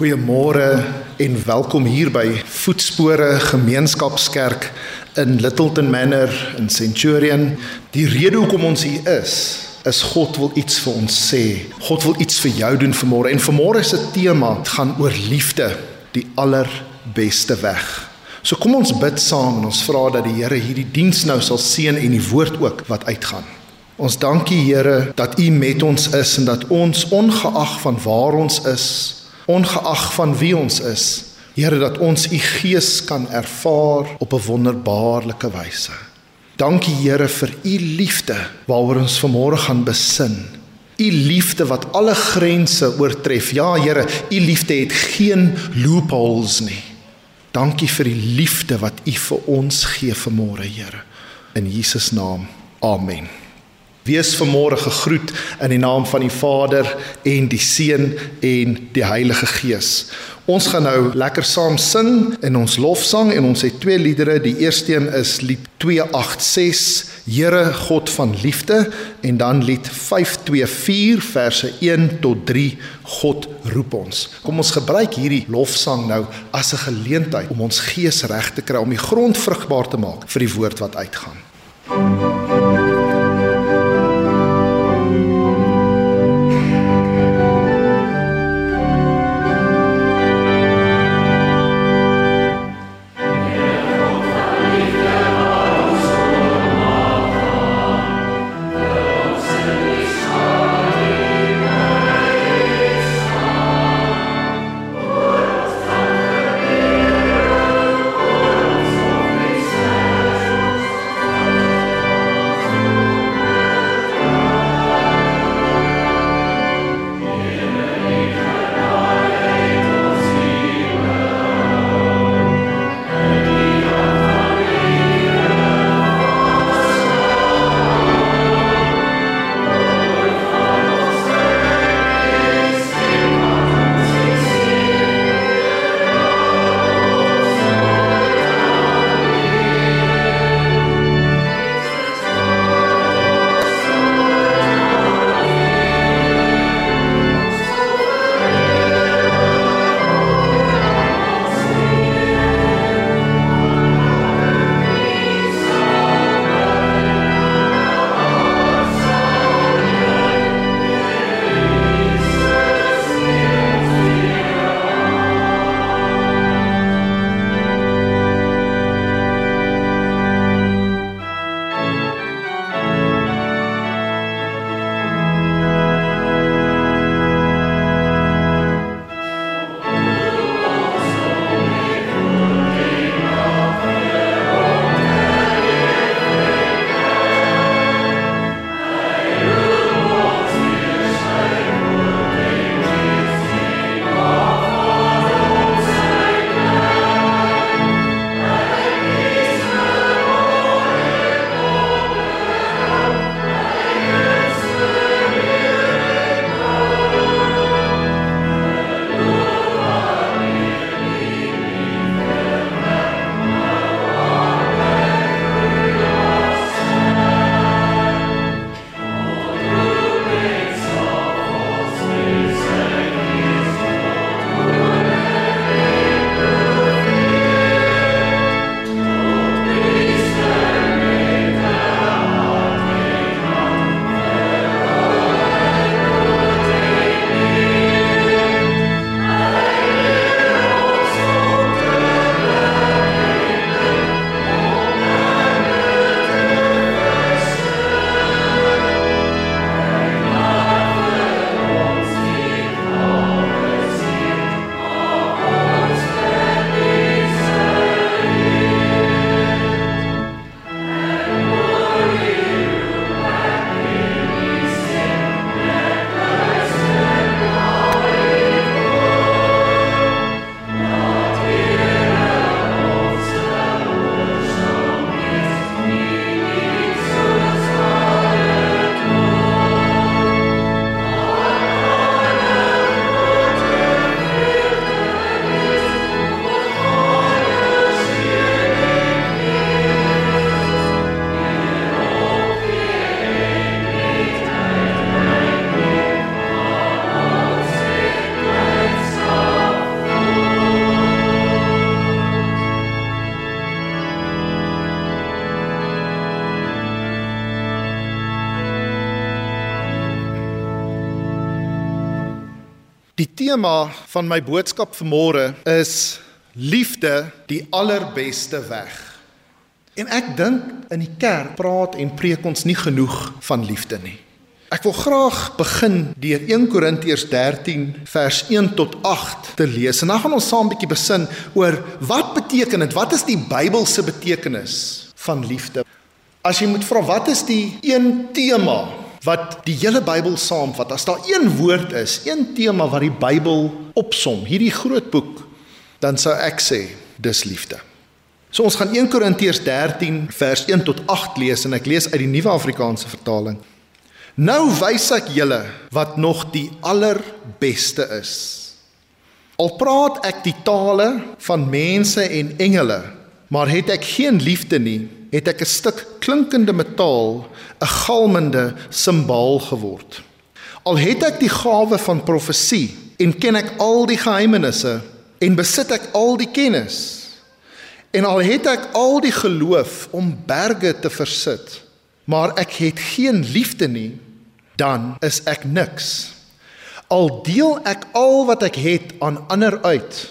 Goeiemôre en welkom hier by Voetspore Gemeenskapskerk in Littleton Manor in Centurion. Die rede hoekom ons hier is, is God wil iets vir ons sê. God wil iets vir jou doen vanmôre en vanmôre se tema gaan oor liefde, die allerbeste weg. So kom ons bid saam en ons vra dat die Here hierdie diens nou sal seën en die woord ook wat uitgaan. Ons dankie Here dat U met ons is en dat ons ongeag van waar ons is ongeag van wie ons is. Here dat ons u gees kan ervaar op 'n wonderbaarlike wyse. Dankie Here vir u liefde waaroor ons vanmôre gaan besin. U liefde wat alle grense oortref. Ja Here, u liefde het geen loopholes nie. Dankie vir die liefde wat u vir ons gee vanmôre Here. In Jesus naam. Amen. Wees vanmôre gegroet in die naam van die Vader en die Seun en die Heilige Gees. Ons gaan nou lekker saam sing in ons lofsang en ons het twee liedere. Die eerste een is lied 286 Here God van liefde en dan lied 524 verse 1 tot 3 God roep ons. Kom ons gebruik hierdie lofsang nou as 'n geleentheid om ons gees reg te kry om die grond vrugbaar te maak vir die woord wat uitgaan. Die tema van my boodskap vanmôre is liefde die allerbeste weg. En ek dink in die kerk praat en preek ons nie genoeg van liefde nie. Ek wil graag begin deur 1 Korintiërs 13 vers 1 tot 8 te lees. En dan gaan ons saam 'n bietjie besin oor wat beteken dit? Wat is die Bybelse betekenis van liefde? As jy moet vra wat is die een tema wat die hele Bybel saamvat. As daar een woord is, een tema wat die Bybel opsom, hierdie groot boek, dan sou ek sê dis liefde. So ons gaan 1 Korintiërs 13 vers 1 tot 8 lees en ek lees uit die Nuwe Afrikaanse vertaling. Nou wys ek julle wat nog die allerbeste is. Al praat ek die tale van mense en engele, maar het ek geen liefde nie, het ek 'n stuk klinkende metaal, 'n galmende simbaal geword. Al het ek die gawe van profesie en ken ek al die geheimenisse en besit ek al die kennis en al het ek al die geloof om berge te versit, maar ek het geen liefde nie, dan is ek niks. Al deel ek al wat ek het aan ander uit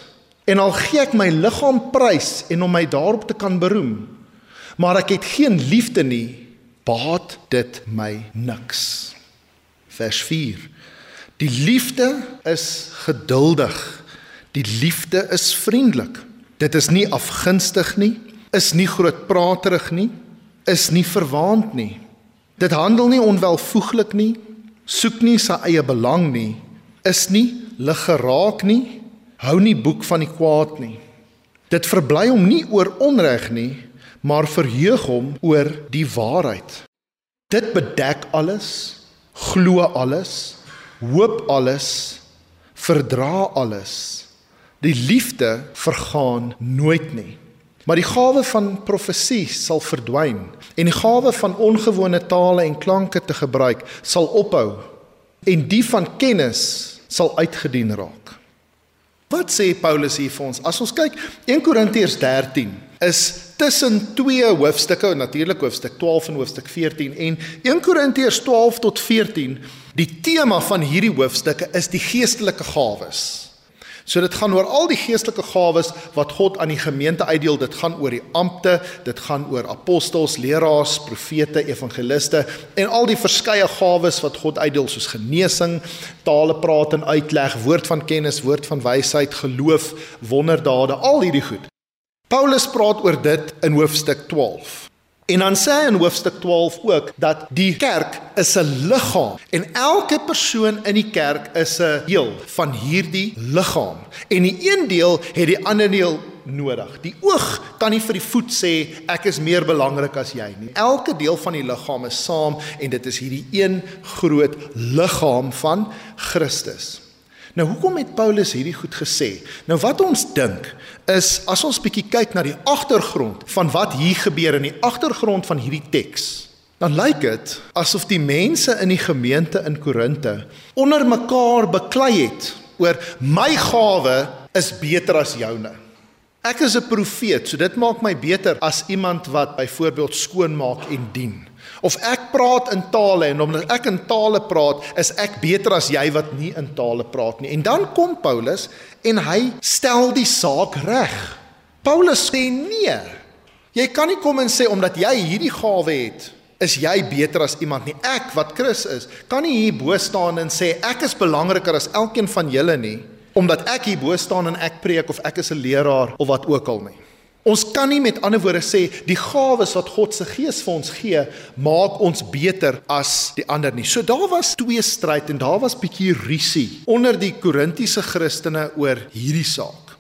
en al gee ek my liggaam prys en om my daarop te kan beroem, maar ek het geen liefde nie, baat dit my niks. Vers 4. Die liefde is geduldig. Die liefde is vriendelik. Dit is nie afgunstig nie, is nie grootpraterig nie, is nie verwaand nie. Dit handel nie onwelvoeglik nie, soek nie sy eie belang nie, is nie lig geraak nie, hou nie boek van die kwaad nie. Dit verbly hom nie oor onreg nie, maar verheug hom oor die waarheid. Dit bedek alles, glo alles, hoop alles, verdra alles. Die liefde vergaan nooit nie. Maar die gawe van profesie sal verdwyn en die gawe van ongewone tale en klanke te gebruik sal ophou en die van kennis sal uitgedien raak. Wat sê Paulus hier vir ons? As ons kyk 1 Korintiërs 13 is tussen twee hoofstukke, natuurlik hoofstuk 12 en hoofstuk 14 en 1 Korintiërs 12 tot 14, die tema van hierdie hoofstukke is die geestelike gawes. So dit gaan oor al die geestelike gawes wat God aan die gemeente uitdeel. Dit gaan oor die ampte, dit gaan oor apostels, leraars, profete, evangeliste en al die verskeie gawes wat God uitdeel soos genesing, tale praat en uitleg, woord van kennis, woord van wysheid, geloof, wonderdade, al hierdie goed. Paulus praat oor dit in hoofstuk 12. En dan sê hy in hoofstuk 12 ook dat die kerk is 'n liggaam en elke persoon in die kerk is 'n deel van hierdie liggaam. En die een deel het die ander deel nodig. Die oog kan nie vir die voet sê ek is meer belangrik as jy nie. Elke deel van die liggaam is saam en dit is hierdie een groot liggaam van Christus. Nou hoekom het Paulus hierdie goed gesê? Nou wat ons dink is as ons bietjie kyk na die agtergrond van wat hier gebeur in die agtergrond van hierdie teks, dan lyk dit asof die mense in die gemeente in Korinte onder mekaar beklei het oor my gawe is beter as joune. Ek is 'n profeet, so dit maak my beter as iemand wat byvoorbeeld skoonmaak en dien. Of ek praat in tale en omdat ek in tale praat, is ek beter as jy wat nie in tale praat nie. En dan kom Paulus en hy stel die saak reg. Paulus sê nee. Jy kan nie kom en sê omdat jy hierdie gawe het, is jy beter as iemand nie. Ek wat Chris is, kan nie hier bo staan en sê ek is belangriker as elkeen van julle nie, omdat ek hier bo staan en ek preek of ek is 'n leraar of wat ook al nie. Ons kan nie met ander woorde sê die gawes wat God se Gees vir ons gee, maak ons beter as die ander nie. So daar was twee stryd en daar was bietjie rusie onder die Korintiese Christene oor hierdie saak.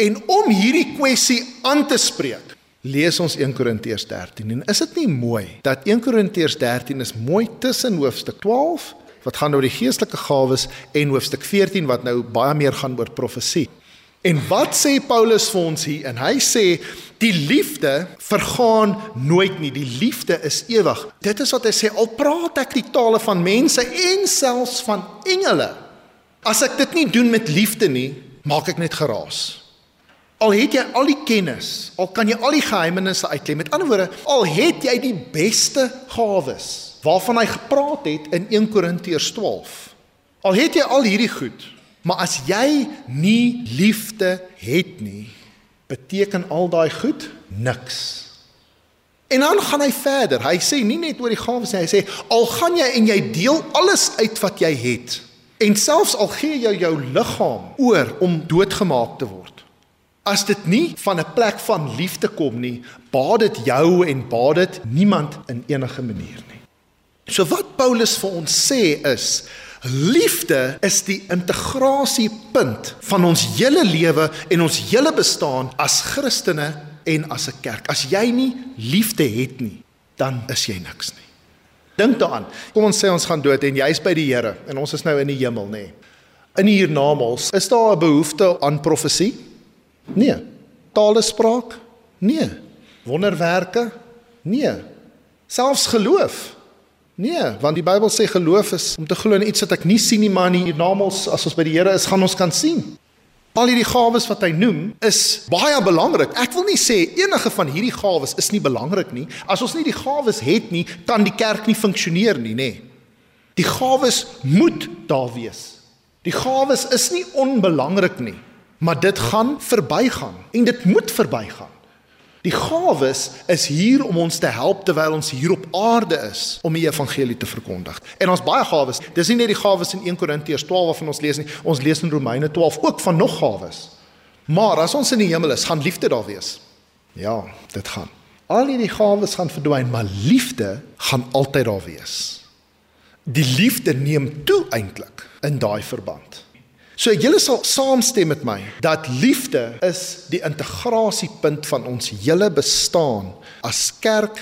En om hierdie kwessie aan te spreek, lees ons 1 Korintiërs 13 en is dit nie mooi dat 1 Korintiërs 13 is mooi tussen hoofstuk 12 wat gaan oor die geestelike gawes en hoofstuk 14 wat nou baie meer gaan oor profesie. En wat sê Paulus vir ons hier? En hy sê die liefde vergaan nooit nie. Die liefde is ewig. Dit is wat hy sê al praat ek die tale van mense en selfs van engele. As ek dit nie doen met liefde nie, maak ek net geraas. Al het jy al die kennis, al kan jy al die geheimenisse uitlei. Met ander woorde, al het jy die beste gawes waarvan hy gepraat het in 1 Korintiërs 12. Al het jy al hierdie goed, Maar as jy nie liefde het nie, beteken al daai goed niks. En dan gaan hy verder. Hy sê nie net oor die gawes nie, hy sê al gaan jy en jy deel alles uit wat jy het en selfs al gee jy jou liggaam oor om doodgemaak te word. As dit nie van 'n plek van liefde kom nie, baat dit jou en baat dit niemand in enige manier nie. So wat Paulus vir ons sê is Liefde is die integrasiepunt van ons hele lewe en ons hele bestaan as Christene en as 'n kerk. As jy nie liefde het nie, dan is jy niks nie. Dink daaraan. Kom ons sê ons gaan dood en jy's by die Here en ons is nou in die hemel, nê. In die hiernamaals, is daar 'n behoefte aan profesie? Nee. Talespraak? Nee. Wonderwerke? Nee. Selfs geloof? Nee, want die Bybel sê geloof is om te glo in iets wat ek nie sien nie, maar in hiernamaals as ons by die Here is, gaan ons kan sien. Al hierdie gawes wat hy noem, is baie belangrik. Ek wil nie sê enige van hierdie gawes is nie belangrik nie. As ons nie die gawes het nie, kan die kerk nie funksioneer nie, nê. Die gawes moet daar wees. Die gawes is nie onbelangrik nie, maar dit gaan verbygaan en dit moet verbygaan. Die gawes is hier om ons te help terwyl ons hier op aarde is om die evangelie te verkondig. En ons baie gawes. Dis nie net die gawes in 1 Korintiërs 12 waarvan ons lees nie. Ons lees in Romeine 12 ook van nog gawes. Maar as ons in die hemel is, gaan liefde daar wees. Ja, dit gaan. Al hierdie gawes gaan verdwyn, maar liefde gaan altyd daar wees. Die liefde neem toe eintlik in daai verband. So julle sal saamstem met my dat liefde is die integrasiepunt van ons hele bestaan as kerk,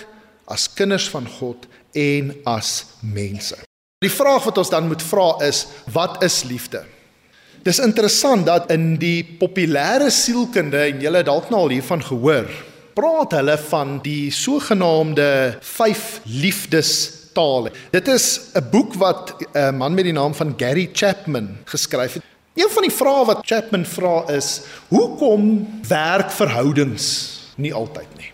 as kinders van God en as mense. Die vraag wat ons dan moet vra is, wat is liefde? Dis interessant dat in die populêre sielkunde en julle dalk nou al hiervan gehoor, praat hulle van die sogenaamde 5 liefdes tale. Dit is 'n boek wat 'n man met die naam van Gary Chapman geskryf het. Een van die vrae wat Chapman vra is: Hoekom werk verhoudings nie altyd nie?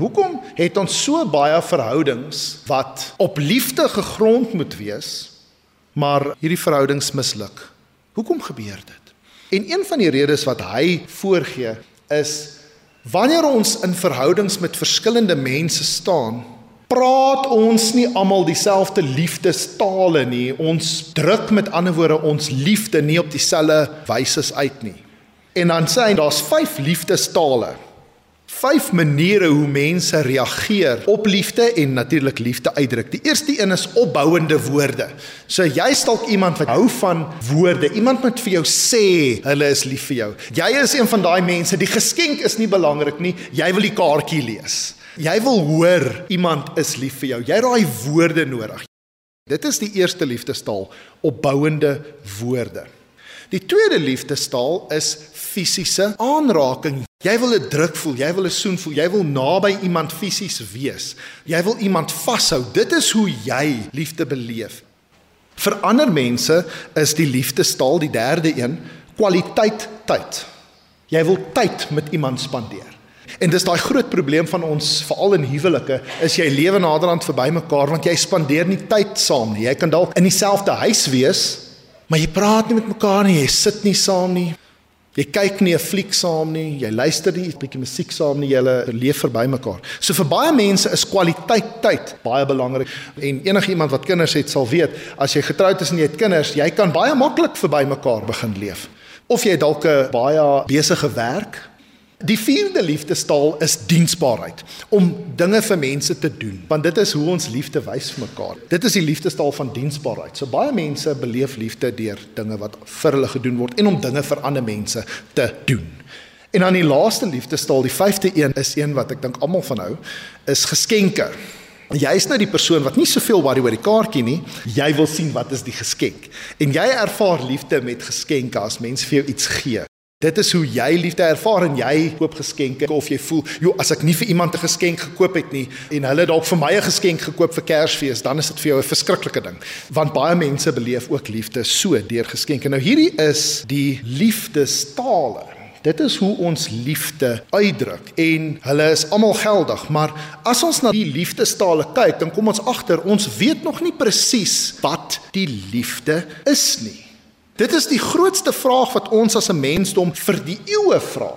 Hoekom het ons so baie verhoudings wat op liefde gegrond moet wees, maar hierdie verhoudings misluk? Hoekom gebeur dit? En een van die redes wat hy voorgee is wanneer ons in verhoudings met verskillende mense staan, praat ons nie almal dieselfde liefdestale nie. Ons druk met ander woorde ons liefde nie op dieselfde wyse uit nie. En dan sê hy daar's 5 liefdestale. 5 maniere hoe mense reageer op liefde en natuurlik liefde uitdruk. Die eerste een is opbouende woorde. So jy stalk iemand wat hou van woorde. Iemand moet vir jou sê hulle is lief vir jou. Jy is een van daai mense. Die geskenk is nie belangrik nie. Jy wil die kaartjie lees. Jy wil hoor iemand is lief vir jou. Jy het daai woorde nodig. Dit is die eerste liefdestaal, opbouende woorde. Die tweede liefdestaal is fisiese aanraking. Jy wil 'n druk voel, jy wil 'n soen voel, jy wil naby iemand fisies wees. Jy wil iemand vashou. Dit is hoe jy liefde beleef. Vir ander mense is die liefdestaal die derde een, kwaliteit tyd. Jy wil tyd met iemand spandeer. En dis daai groot probleem van ons veral in huwelike is jy lewe naderhand verby mekaar want jy spandeer nie tyd saam nie. Jy kan dalk in dieselfde huis wees, maar jy praat nie met mekaar nie, jy sit nie saam nie. Jy kyk nie 'n fliek saam nie, jy luister nie 'n bietjie musiek saam nie, jy leef verby mekaar. So vir baie mense is kwaliteit tyd baie belangrik en enigiemand wat kinders het sal weet, as jy getroud is en jy het kinders, jy kan baie maklik verby mekaar begin leef. Of jy dalk 'n baie besige werk Die vierde liefdestaal is diensbaarheid om dinge vir mense te doen want dit is hoe ons liefde wys vir mekaar. Dit is die liefdestaal van diensbaarheid. So baie mense beleef liefde deur dinge wat vir hulle gedoen word en om dinge vir ander mense te doen. En dan die laaste liefdestaal, die vyfde een is een wat ek dink almal van hou, is geskenke. Jy is nou die persoon wat nie soveel worry oor die kaartjie nie. Jy wil sien wat is die geskenk. En jy ervaar liefde met geskenke as mense vir jou iets gee. Dit is hoe jy liefde ervaar en jy koop geskenke of jy voel, "Jo, as ek nie vir iemand 'n geskenk gekoop het nie en hulle dalk vir my 'n geskenk gekoop vir Kersfees, dan is dit vir jou 'n verskriklike ding." Want baie mense beleef ook liefde so deur geskenke. Nou hierdie is die liefdestale. Dit is hoe ons liefde uitdruk en hulle is almal geldig, maar as ons na die liefdestale kyk, dan kom ons agter ons weet nog nie presies wat die liefde is nie. Dit is die grootste vraag wat ons as 'n mensdom vir die eeue vra.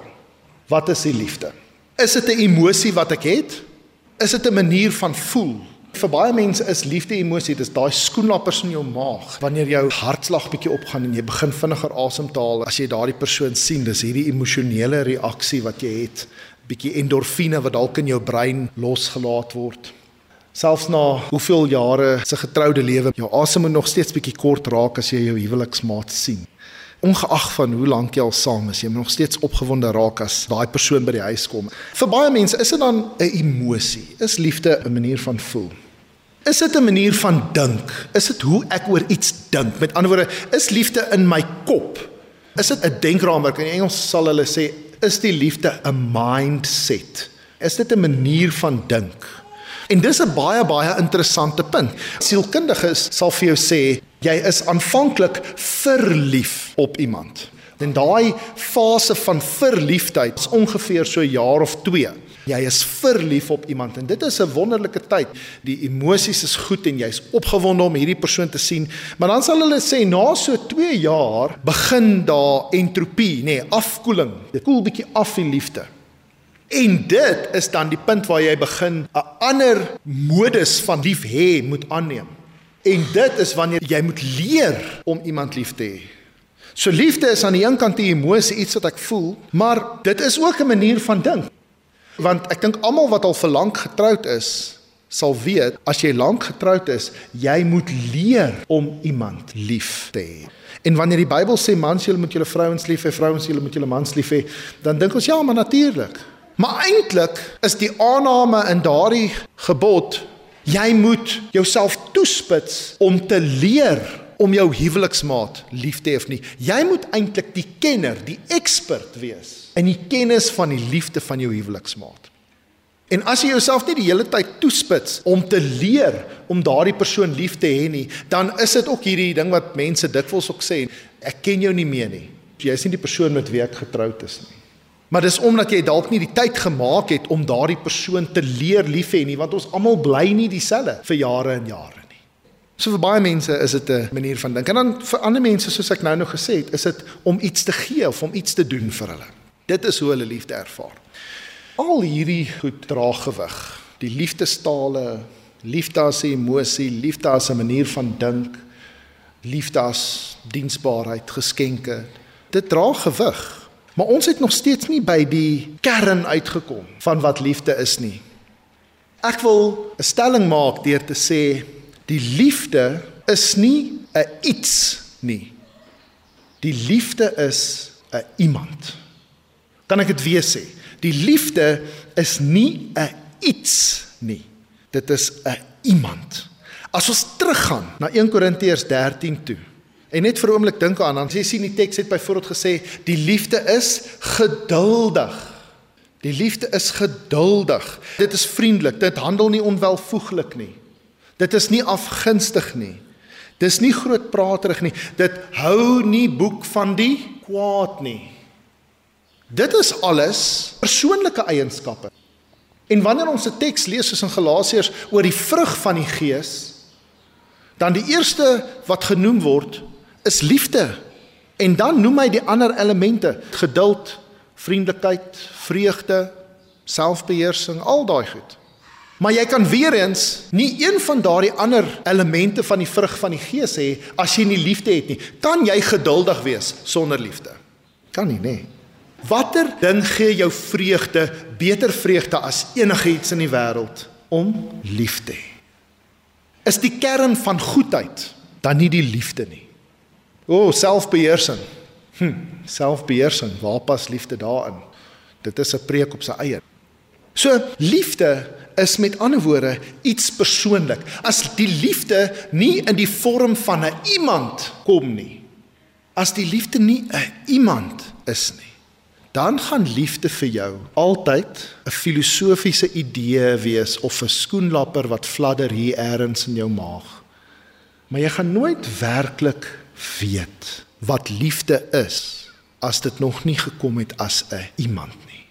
Wat is die liefde? Is dit 'n emosie wat ek het? Is dit 'n manier van voel? Vir baie mense is liefde emosie, dis daai skoenlappers in jou maag. Wanneer jou hartslag bietjie opgaan en jy begin vinniger asem te haal as jy daardie persoon sien, dis hierdie emosionele reaksie wat jy het, bietjie endorfine wat dalk in jou brein losgelaat word. Selfs na hoeveel jare se getroude lewe, jou asem moet nog steeds bietjie kort raak as jy jou huweliksmaat sien. Ongeag van hoe lank jy al saam is, jy moet nog steeds opgewonde raak as daai persoon by die huis kom. Vir baie mense is dit dan 'n emosie. Is liefde 'n manier van voel? Is dit 'n manier van dink? Is dit hoe ek oor iets dink? Met ander woorde, is liefde in my kop? Is dit 'n denkraamwerk? In Engels sal hulle sê, is die liefde 'n mindset? Is dit 'n manier van dink? En dis 'n baie baie interessante punt. Sielkundiges sal vir jou sê jy is aanvanklik verlief op iemand. En daai fase van verliefdheid is ongeveer so 'n jaar of 2. Jy is verlief op iemand en dit is 'n wonderlike tyd. Die emosies is goed en jy's opgewonde om hierdie persoon te sien. Maar dan sal hulle sê na so 2 jaar begin daar entropie, nê, nee, afkoeling. Dit koel bietjie af die liefde. En dit is dan die punt waar jy begin 'n ander modus van lief hê moet aanneem. En dit is wanneer jy moet leer om iemand lief te hê. So liefde is aan die een kant 'n emosie, iets wat ek voel, maar dit is ook 'n manier van dink. Want ek dink almal wat al vir lank getroud is, sal weet as jy lank getroud is, jy moet leer om iemand lief te hê. En wanneer die Bybel sê mans julle moet julle vrouens lief hê, vrouens julle moet julle mans lief hê, dan dink ons ja, maar natuurlik. Maar eintlik is die aanname in daardie gebod jy moet jouself toespits om te leer om jou huweliksmaat lief te hê of nie. Jy moet eintlik die kenner, die ekspert wees in die kennis van die liefde van jou huweliksmaat. En as jy jouself nie die hele tyd toespits om te leer om daardie persoon lief te hê nie, dan is dit ook hierdie ding wat mense dikwels ook sê, ek ken jou nie meer nie. Jy is nie die persoon met wie ek getroud is nie. Maar dis omdat jy dalk nie die tyd gemaak het om daardie persoon te leer lief hê nie, want ons almal bly nie dieselfde vir jare en jare nie. So vir baie mense is dit 'n manier van dink. En dan vir ander mense soos ek nou nog gesê het, is dit om iets te gee of om iets te doen vir hulle. Dit is hoe hulle liefde ervaar. Al hierdie goed dra gewig. Die liefdestale, liefde as 'n emosie, liefde as 'n manier van dink, liefde as diensbaarheid, geskenke. Dit dra gewig. Maar ons het nog steeds nie by die kern uitgekom van wat liefde is nie. Ek wil 'n stelling maak deur te sê die liefde is nie 'n iets nie. Die liefde is 'n iemand. Kan ek dit weer sê? Die liefde is nie 'n iets nie. Dit is 'n iemand. As ons teruggaan na 1 Korintiërs 13 toe En net vir 'n oomblik dink aan, dan jy sien die teks het byvoorbeeld gesê die liefde is geduldig. Die liefde is geduldig. Dit is vriendelik. Dit handel nie onwelvoeglik nie. Dit is nie afgunstig nie. Dis nie grootpraterig nie. Dit hou nie boek van die kwaad nie. Dit is alles persoonlike eienskappe. En wanneer ons 'n teks lees soos in Galasiërs oor die vrug van die Gees, dan die eerste wat genoem word is liefde. En dan noem hy die ander elemente: geduld, vriendelikheid, vreugde, selfbeheersing, al daai goed. Maar jy kan weer eens nie een van daardie ander elemente van die vrug van die Gees hê as jy nie liefde het nie. Kan jy geduldig wees sonder liefde? Kan nie, nê? Watter ding gee jou vreugde, beter vreugde as enigiets in die wêreld om lief te hê? Is die kern van goedheid dan nie die liefde nie? O, oh, selfbeheersing. Hm, selfbeheersing, waar pas liefde daarin? Dit is 'n preek op sy eie. So, liefde is met ander woorde iets persoonlik. As die liefde nie in die vorm van 'n iemand kom nie. As die liefde nie 'n iemand is nie, dan gaan liefde vir jou altyd 'n filosofiese idee wees of 'n skoenlapper wat fladder hier eers in jou maag. Maar jy gaan nooit werklik weet wat liefde is as dit nog nie gekom het as 'n iemand nie.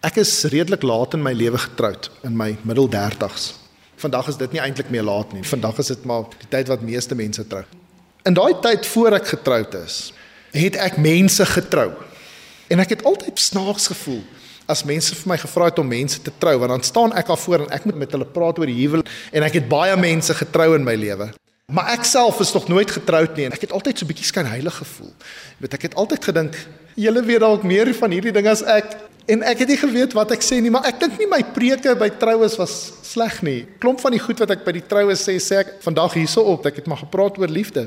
Ek is redelik laat in my lewe getroud, in my middel 30s. Vandag is dit nie eintlik meer laat nie. Vandag is dit maar die tyd wat meeste mense trou. In daai tyd voor ek getroud is, het ek mense getrou. En ek het altyd snaaks gevoel as mense vir my gevra het om mense te trou, want dan staan ek al voor en ek moet met hulle praat oor die huwelik en ek het baie mense getrou in my lewe. Maar ek self is nog nooit getroud nie en ek het altyd so bietjie skyn heilig gevoel. Jy weet ek het altyd gedink julle weet dalk meer van hierdie ding as ek en ek het nie geweet wat ek sê nie, maar ek dink nie my preke by troues was sleg nie. Klomp van die goed wat ek by die troues sê, sê ek vandag hierso op, ek het maar gepraat oor liefde.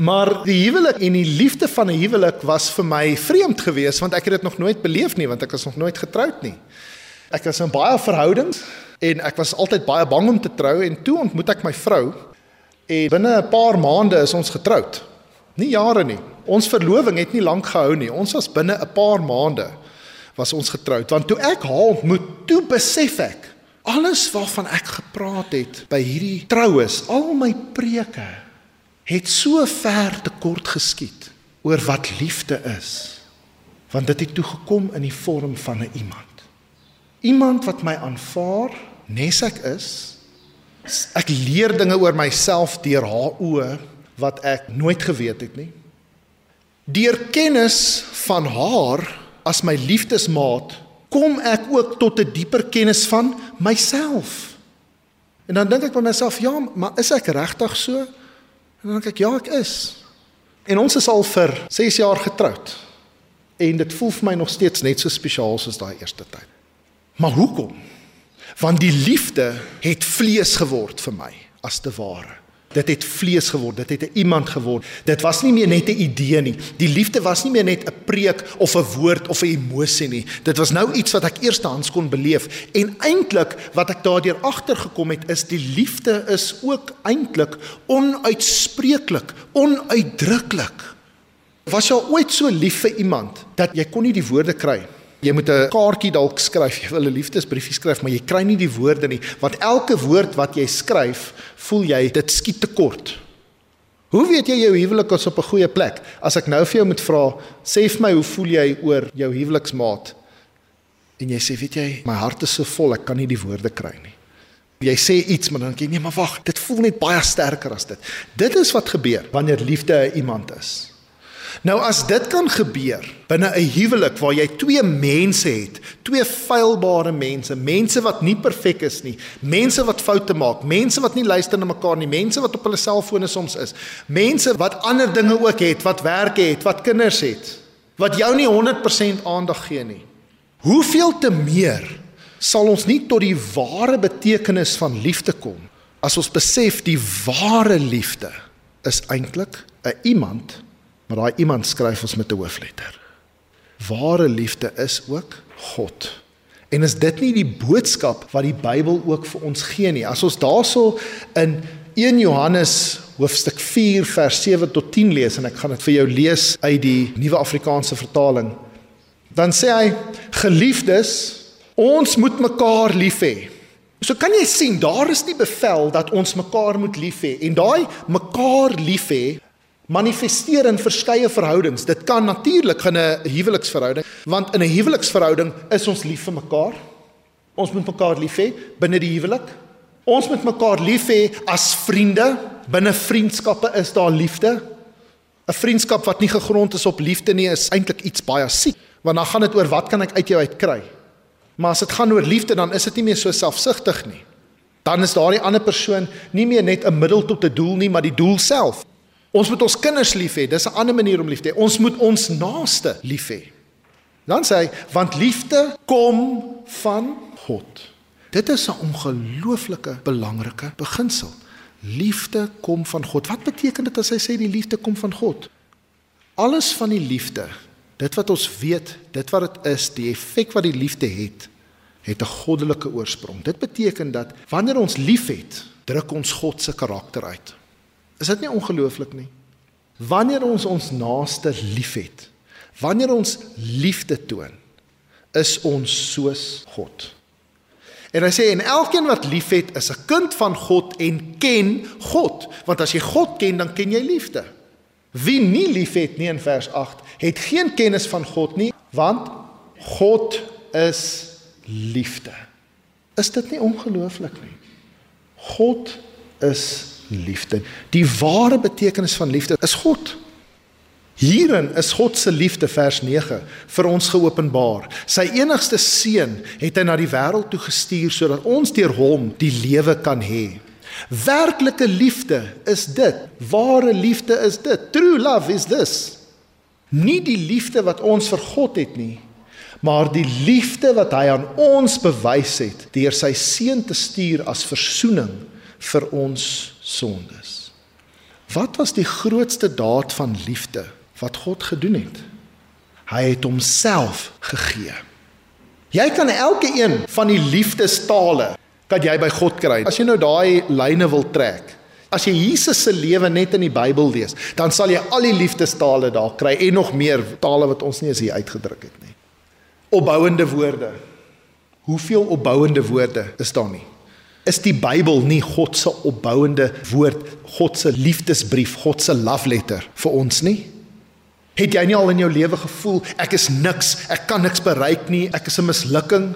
Maar die huwelik en die liefde van 'n huwelik was vir my vreemd geweest want ek het dit nog nooit beleef nie want ek was nog nooit getroud nie. Ek was in baie verhoudings en ek was altyd baie bang om te trou en toe ontmoet ek my vrou en binne 'n paar maande is ons getroud. Nie jare nie. Ons verloving het nie lank gehou nie. Ons was binne 'n paar maande was ons getroud want toe ek haar ontmoet, toe besef ek alles waarvan ek gepraat het by hierdie troues, al my preke het so ver te kort geskiet oor wat liefde is. Want dit het toe gekom in die vorm van 'n iemand. Iemand wat my aanvaar nes ek is. Ek leer dinge oor myself deur haar oë wat ek nooit geweet het nie. Deur kennis van haar as my liefdesmaat kom ek ook tot 'n dieper kennis van myself. En dan dink ek by myself, ja, maar is ek regtig so? En dan dink ek ja, ek is. En ons is al vir 6 jaar getroud. En dit voel vir my nog steeds net so spesiaal soos daai eerste tyd. Maar hoekom? Want die liefde het vlees geword vir my as te ware. Dit het vlees geword, dit het 'n iemand geword. Dit was nie meer net 'n idee nie. Die liefde was nie meer net 'n preek of 'n woord of 'n emosie nie. Dit was nou iets wat ek eerstehands kon beleef en eintlik wat ek daardeur agtergekom het is die liefde is ook eintlik onuitspreeklik, onuitdruklik. Was jy ooit so lief vir iemand dat jy kon nie die woorde kry nie? Jy moet 'n kaartjie dalk skryf, jy wil 'n liefdesbriefie skryf, maar jy kry nie die woorde nie, want elke woord wat jy skryf, voel jy dit skiet te kort. Hoe weet jy jou huwelik is op 'n goeie plek? As ek nou vir jou moet vra, sê vir my hoe voel jy oor jou huweliksmaat? En jy sê, weet jy, my hart is so vol, ek kan nie die woorde kry nie. Jy sê iets, maar dan dink jy, nee, maar wag, dit voel net baie sterker as dit. Dit is wat gebeur wanneer liefde iemand is. Nou as dit kan gebeur binne 'n huwelik waar jy twee mense het, twee feilbare mense, mense wat nie perfek is nie, mense wat foute maak, mense wat nie luister na mekaar nie, mense wat op hulle selfone soms is, mense wat ander dinge ook het, wat werk het, wat kinders het, wat jou nie 100% aandag gee nie. Hoeveel te meer sal ons nie tot die ware betekenis van liefde kom as ons besef die ware liefde is eintlik 'n iemand Maar daai iemand skryf ons met 'n hoofletter. Ware liefde is ook God. En is dit nie die boodskap wat die Bybel ook vir ons gee nie? As ons daarso in 1 Johannes hoofstuk 4 vers 7 tot 10 lees en ek gaan dit vir jou lees uit die Nuwe Afrikaanse vertaling. Dan sê hy: Geliefdes, ons moet mekaar lief hê. So kan jy sien, daar is die bevel dat ons mekaar moet lief hê en daai mekaar lief hê manifesteer in verskeie verhoudings. Dit kan natuurlik in 'n huweliksverhouding, want in 'n huweliksverhouding is ons lief vir mekaar. Ons moet mekaar lief hê binne die huwelik. Ons moet mekaar lief hê as vriende. Binne vriendskappe is daar liefde. 'n Vriendskap wat nie gegrond is op liefde nie, is eintlik iets baie siek, want dan gaan dit oor wat kan ek uit jou uitkry? Maar as dit gaan oor liefde, dan is dit nie meer so selfsugtig nie. Dan is daardie ander persoon nie meer net 'n middel tot 'n doel nie, maar die doel self. Ons moet ons kinders lief hê. Dis 'n ander manier om lief te hê. Ons moet ons naaste lief hê. Dan sê hy, want liefde kom van God. Dit is 'n ongelooflike belangrike beginsel. Liefde kom van God. Wat beteken dit as hy sê die liefde kom van God? Alles van die liefde, dit wat ons weet, dit wat dit is, die effek wat die liefde het, het 'n goddelike oorsprong. Dit beteken dat wanneer ons liefhet, druk ons God se karakter uit. Is dit nie ongelooflik nie? Wanneer ons ons naaste liefhet, wanneer ons liefde toon, is ons soos God. En hy sê en elkeen wat liefhet is 'n kind van God en ken God, want as jy God ken, dan ken jy liefde. Wie nie liefhet nie in vers 8, het geen kennis van God nie, want God is liefde. Is dit nie ongelooflik nie? God is liefde. Die ware betekenis van liefde is God. Hierin is God se liefde vers 9 vir ons geopenbaar. Sy enigste seun het hy na die wêreld toe gestuur sodat ons deur hom die lewe kan hê. Werklike liefde is dit. Ware liefde is dit. True love is this. Nie die liefde wat ons vir God het nie, maar die liefde wat hy aan ons bewys het deur sy seun te stuur as verzoening vir ons sondes. Wat was die grootste daad van liefde wat God gedoen het. Hy het homself gegee. Jy kan elke een van die liefdestale wat jy by God kry. As jy nou daai lyne wil trek, as jy Jesus se lewe net in die Bybel lees, dan sal jy al die liefdestale daar kry en nog meer tale wat ons nie eens hier uitgedruk het nie. Opbouende woorde. Hoeveel opbouende woorde is daar nie? Is die Bybel nie God se opbouende woord, God se liefdesbrief, God se love letter vir ons nie? Het jy nie al in jou lewe gevoel ek is niks, ek kan niks bereik nie, ek is 'n mislukking,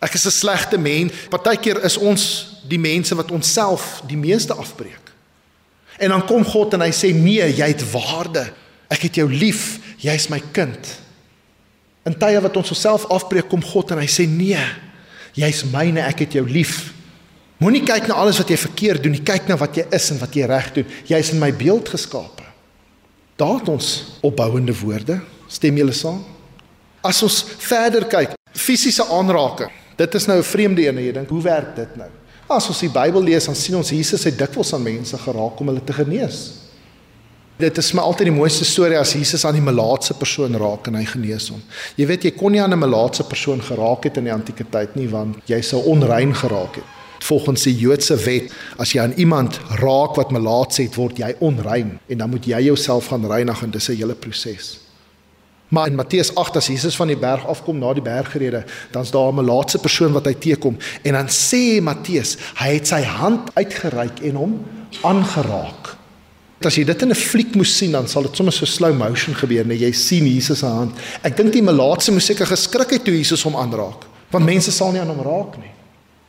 ek is 'n slegte mens? Partykeer is ons die mense wat onsself die meeste afbreek. En dan kom God en hy sê nee, jy het waarde. Ek het jou lief, jy's my kind. In tye wat ons osself afbreek, kom God en hy sê nee, jy's myne, ek het jou lief. Moenie kyk na alles wat jy verkeerd doen nie, kyk na wat jy is en wat jy reg doen. Jy's in my beeld geskape. Daar het ons opbouende woorde. Stem julle saam? As ons verder kyk, fisiese aanraking. Dit is nou 'n vreemde een, jy dink, hoe werk dit nou? As ons die Bybel lees, dan sien ons Jesus het dikwels aan mense geraak om hulle te genees. Dit is my altyd die mooiste storie as Jesus aan die melaatse persoon raak en hy genees hom. Jy weet jy kon nie aan 'n melaatse persoon geraak het in die antieke tyd nie want jy sou onrein geraak het volgens die Joodse wet, as jy aan iemand raak wat melaats het, word jy onrein en dan moet jy jouself gaan reinig en dis 'n hele proses. Maar in Matteus 8 as Jesus van die berg afkom na die bergrede, dan's daar 'n melaatse persoon wat hy teekom en dan sê Matteus, hy het sy hand uitgereik en hom aangeraak. As jy dit in 'n fliek moes sien, dan sal dit sommer so slow motion gebeur, net jy sien Jesus se hand. Ek dink die melaatse moes seker geskrik het toe Jesus hom aanraak, want mense sal nie aan hom raak nie.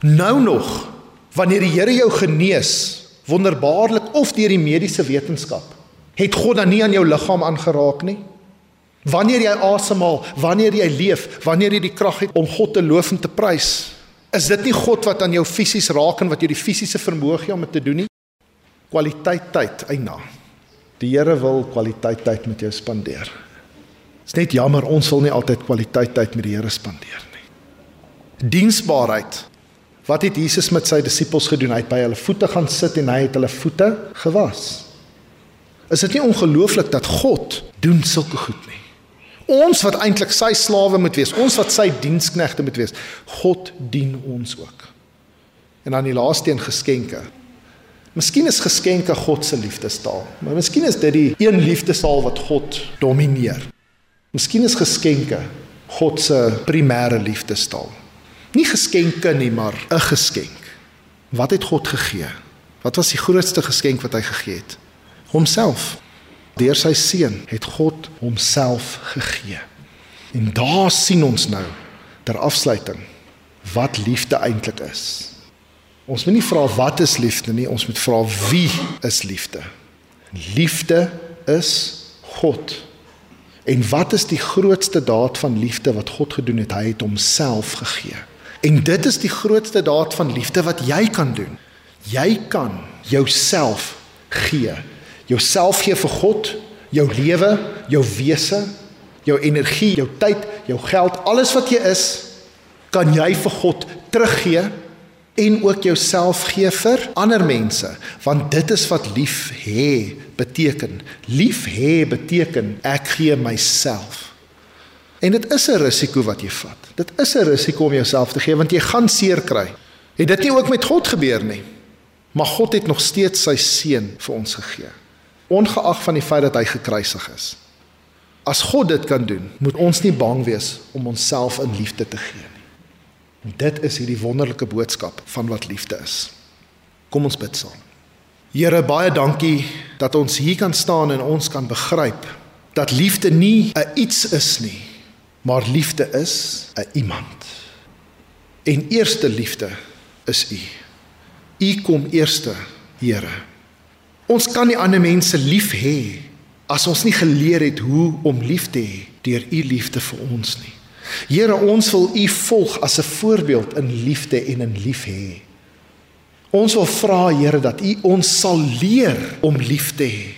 Nou nog, wanneer die Here jou genees, wonderbaarlik of deur die mediese wetenskap, het God dan nie aan jou liggaam aangeraak nie? Wanneer jy asemhaal, wanneer jy leef, wanneer jy die krag het om God te loof en te prys, is dit nie God wat aan jou fisies raak en wat jou die fisiese vermoë gee om dit te doen nie? Kwaliteit tyd, eina. Die Here wil kwaliteit tyd met jou spandeer. Dit is net jammer ons wil nie altyd kwaliteit tyd met die Here spandeer nie. Diensbaarheid Wat het Jesus met sy disippels gedoen? Hy het by hulle voete gaan sit en hy het hulle voete gewas. Is dit nie ongelooflik dat God doen sulke goed nie? Ons wat eintlik sy slawe moet wees, ons wat sy diensknegte moet wees, God dien ons ook. En dan die laaste een geskenke. Miskien is geskenke God se liefdestaal, maar miskien is dit die een liefdestaal wat God domineer. Miskien is geskenke God se primêre liefdestaal. Nie geskenke nie, maar 'n geskenk. Wat het God gegee? Wat was die grootste geskenk wat hy gegee het? Homself. Deur sy seun het God homself gegee. En daar sien ons nou ter afsluiting wat liefde eintlik is. Ons moet nie vra wat is liefde nie, ons moet vra wie is liefde? Liefde is God. En wat is die grootste daad van liefde wat God gedoen het? Hy het homself gegee. En dit is die grootste daad van liefde wat jy kan doen. Jy kan jouself gee. Jouself gee vir God, jou lewe, jou wese, jou energie, jou tyd, jou geld, alles wat jy is, kan jy vir God teruggee en ook jouself gee vir ander mense, want dit is wat lief hê beteken. Lief hê beteken ek gee myself. En dit is 'n risiko wat jy vat. Dit is 'n risiko om jouself te gee want jy gaan seer kry. Het dit nie ook met God gebeur nie? Maar God het nog steeds sy seun vir ons gegee. Ongeag van die feit dat hy gekruisig is. As God dit kan doen, moet ons nie bang wees om onsself in liefde te gee nie. Dit is hierdie wonderlike boodskap van wat liefde is. Kom ons bid saam. Here, baie dankie dat ons hier kan staan en ons kan begryp dat liefde nie 'n iets is nie, Maar liefde is 'n iemand. En eerste liefde is U. U kom eerste, Here. Ons kan nie ander mense lief hê as ons nie geleer het hoe om lief te hê deur u liefde vir ons nie. Here, ons wil u volg as 'n voorbeeld in liefde en in lief hê. Ons wil vra Here dat u ons sal leer om lief te hê.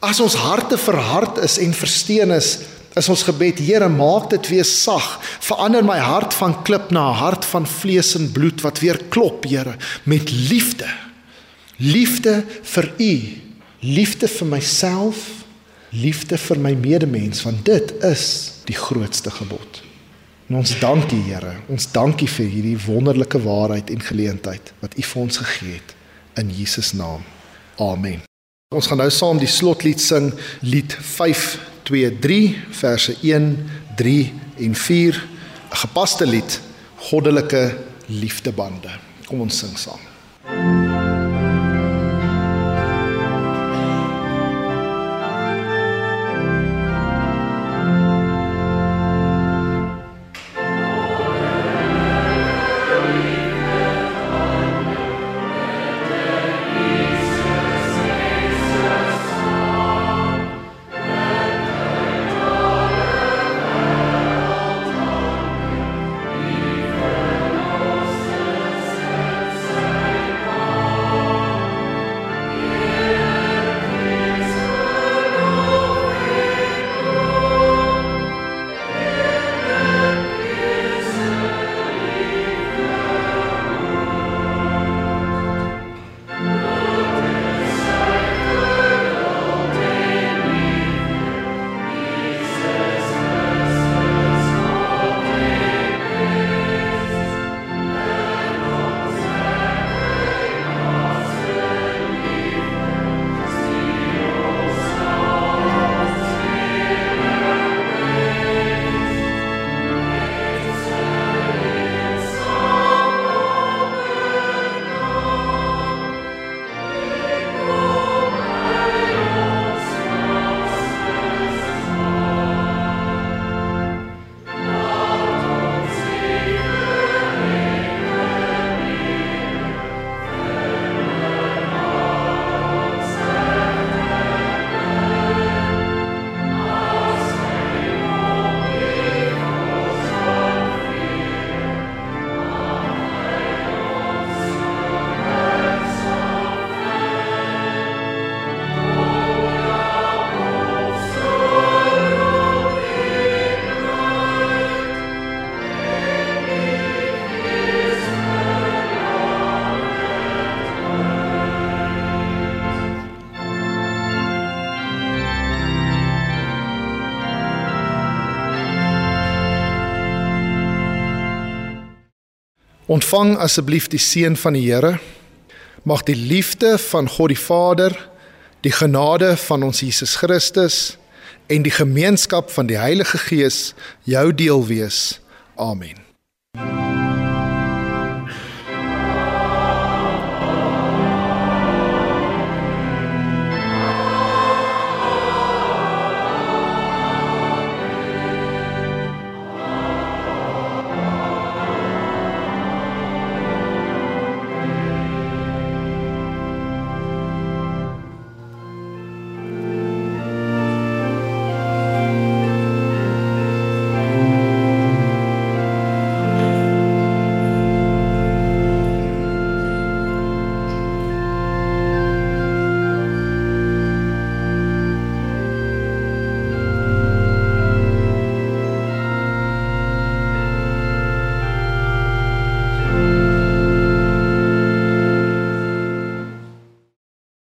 As ons harte verhard is en versteen is, is ons gebed, Here, maak dit weer sag. Verander my hart van klip na 'n hart van vlees en bloed wat weer klop, Here, met liefde. Liefde vir U, liefde vir myself, liefde vir my medemens, want dit is die grootste gebod. En ons dankie Here, ons dankie vir hierdie wonderlike waarheid en geleentheid wat U vir ons gegee het in Jesus naam. Amen. Ons gaan nou saam die slotlied sing, lied 523 verse 1, 3 en 4, 'n gepaste lied, goddelike liefdebande. Kom ons sing saam. Ontvang asseblief die seën van die Here. Mag die liefde van God die Vader, die genade van ons Jesus Christus en die gemeenskap van die Heilige Gees jou deel wees. Amen.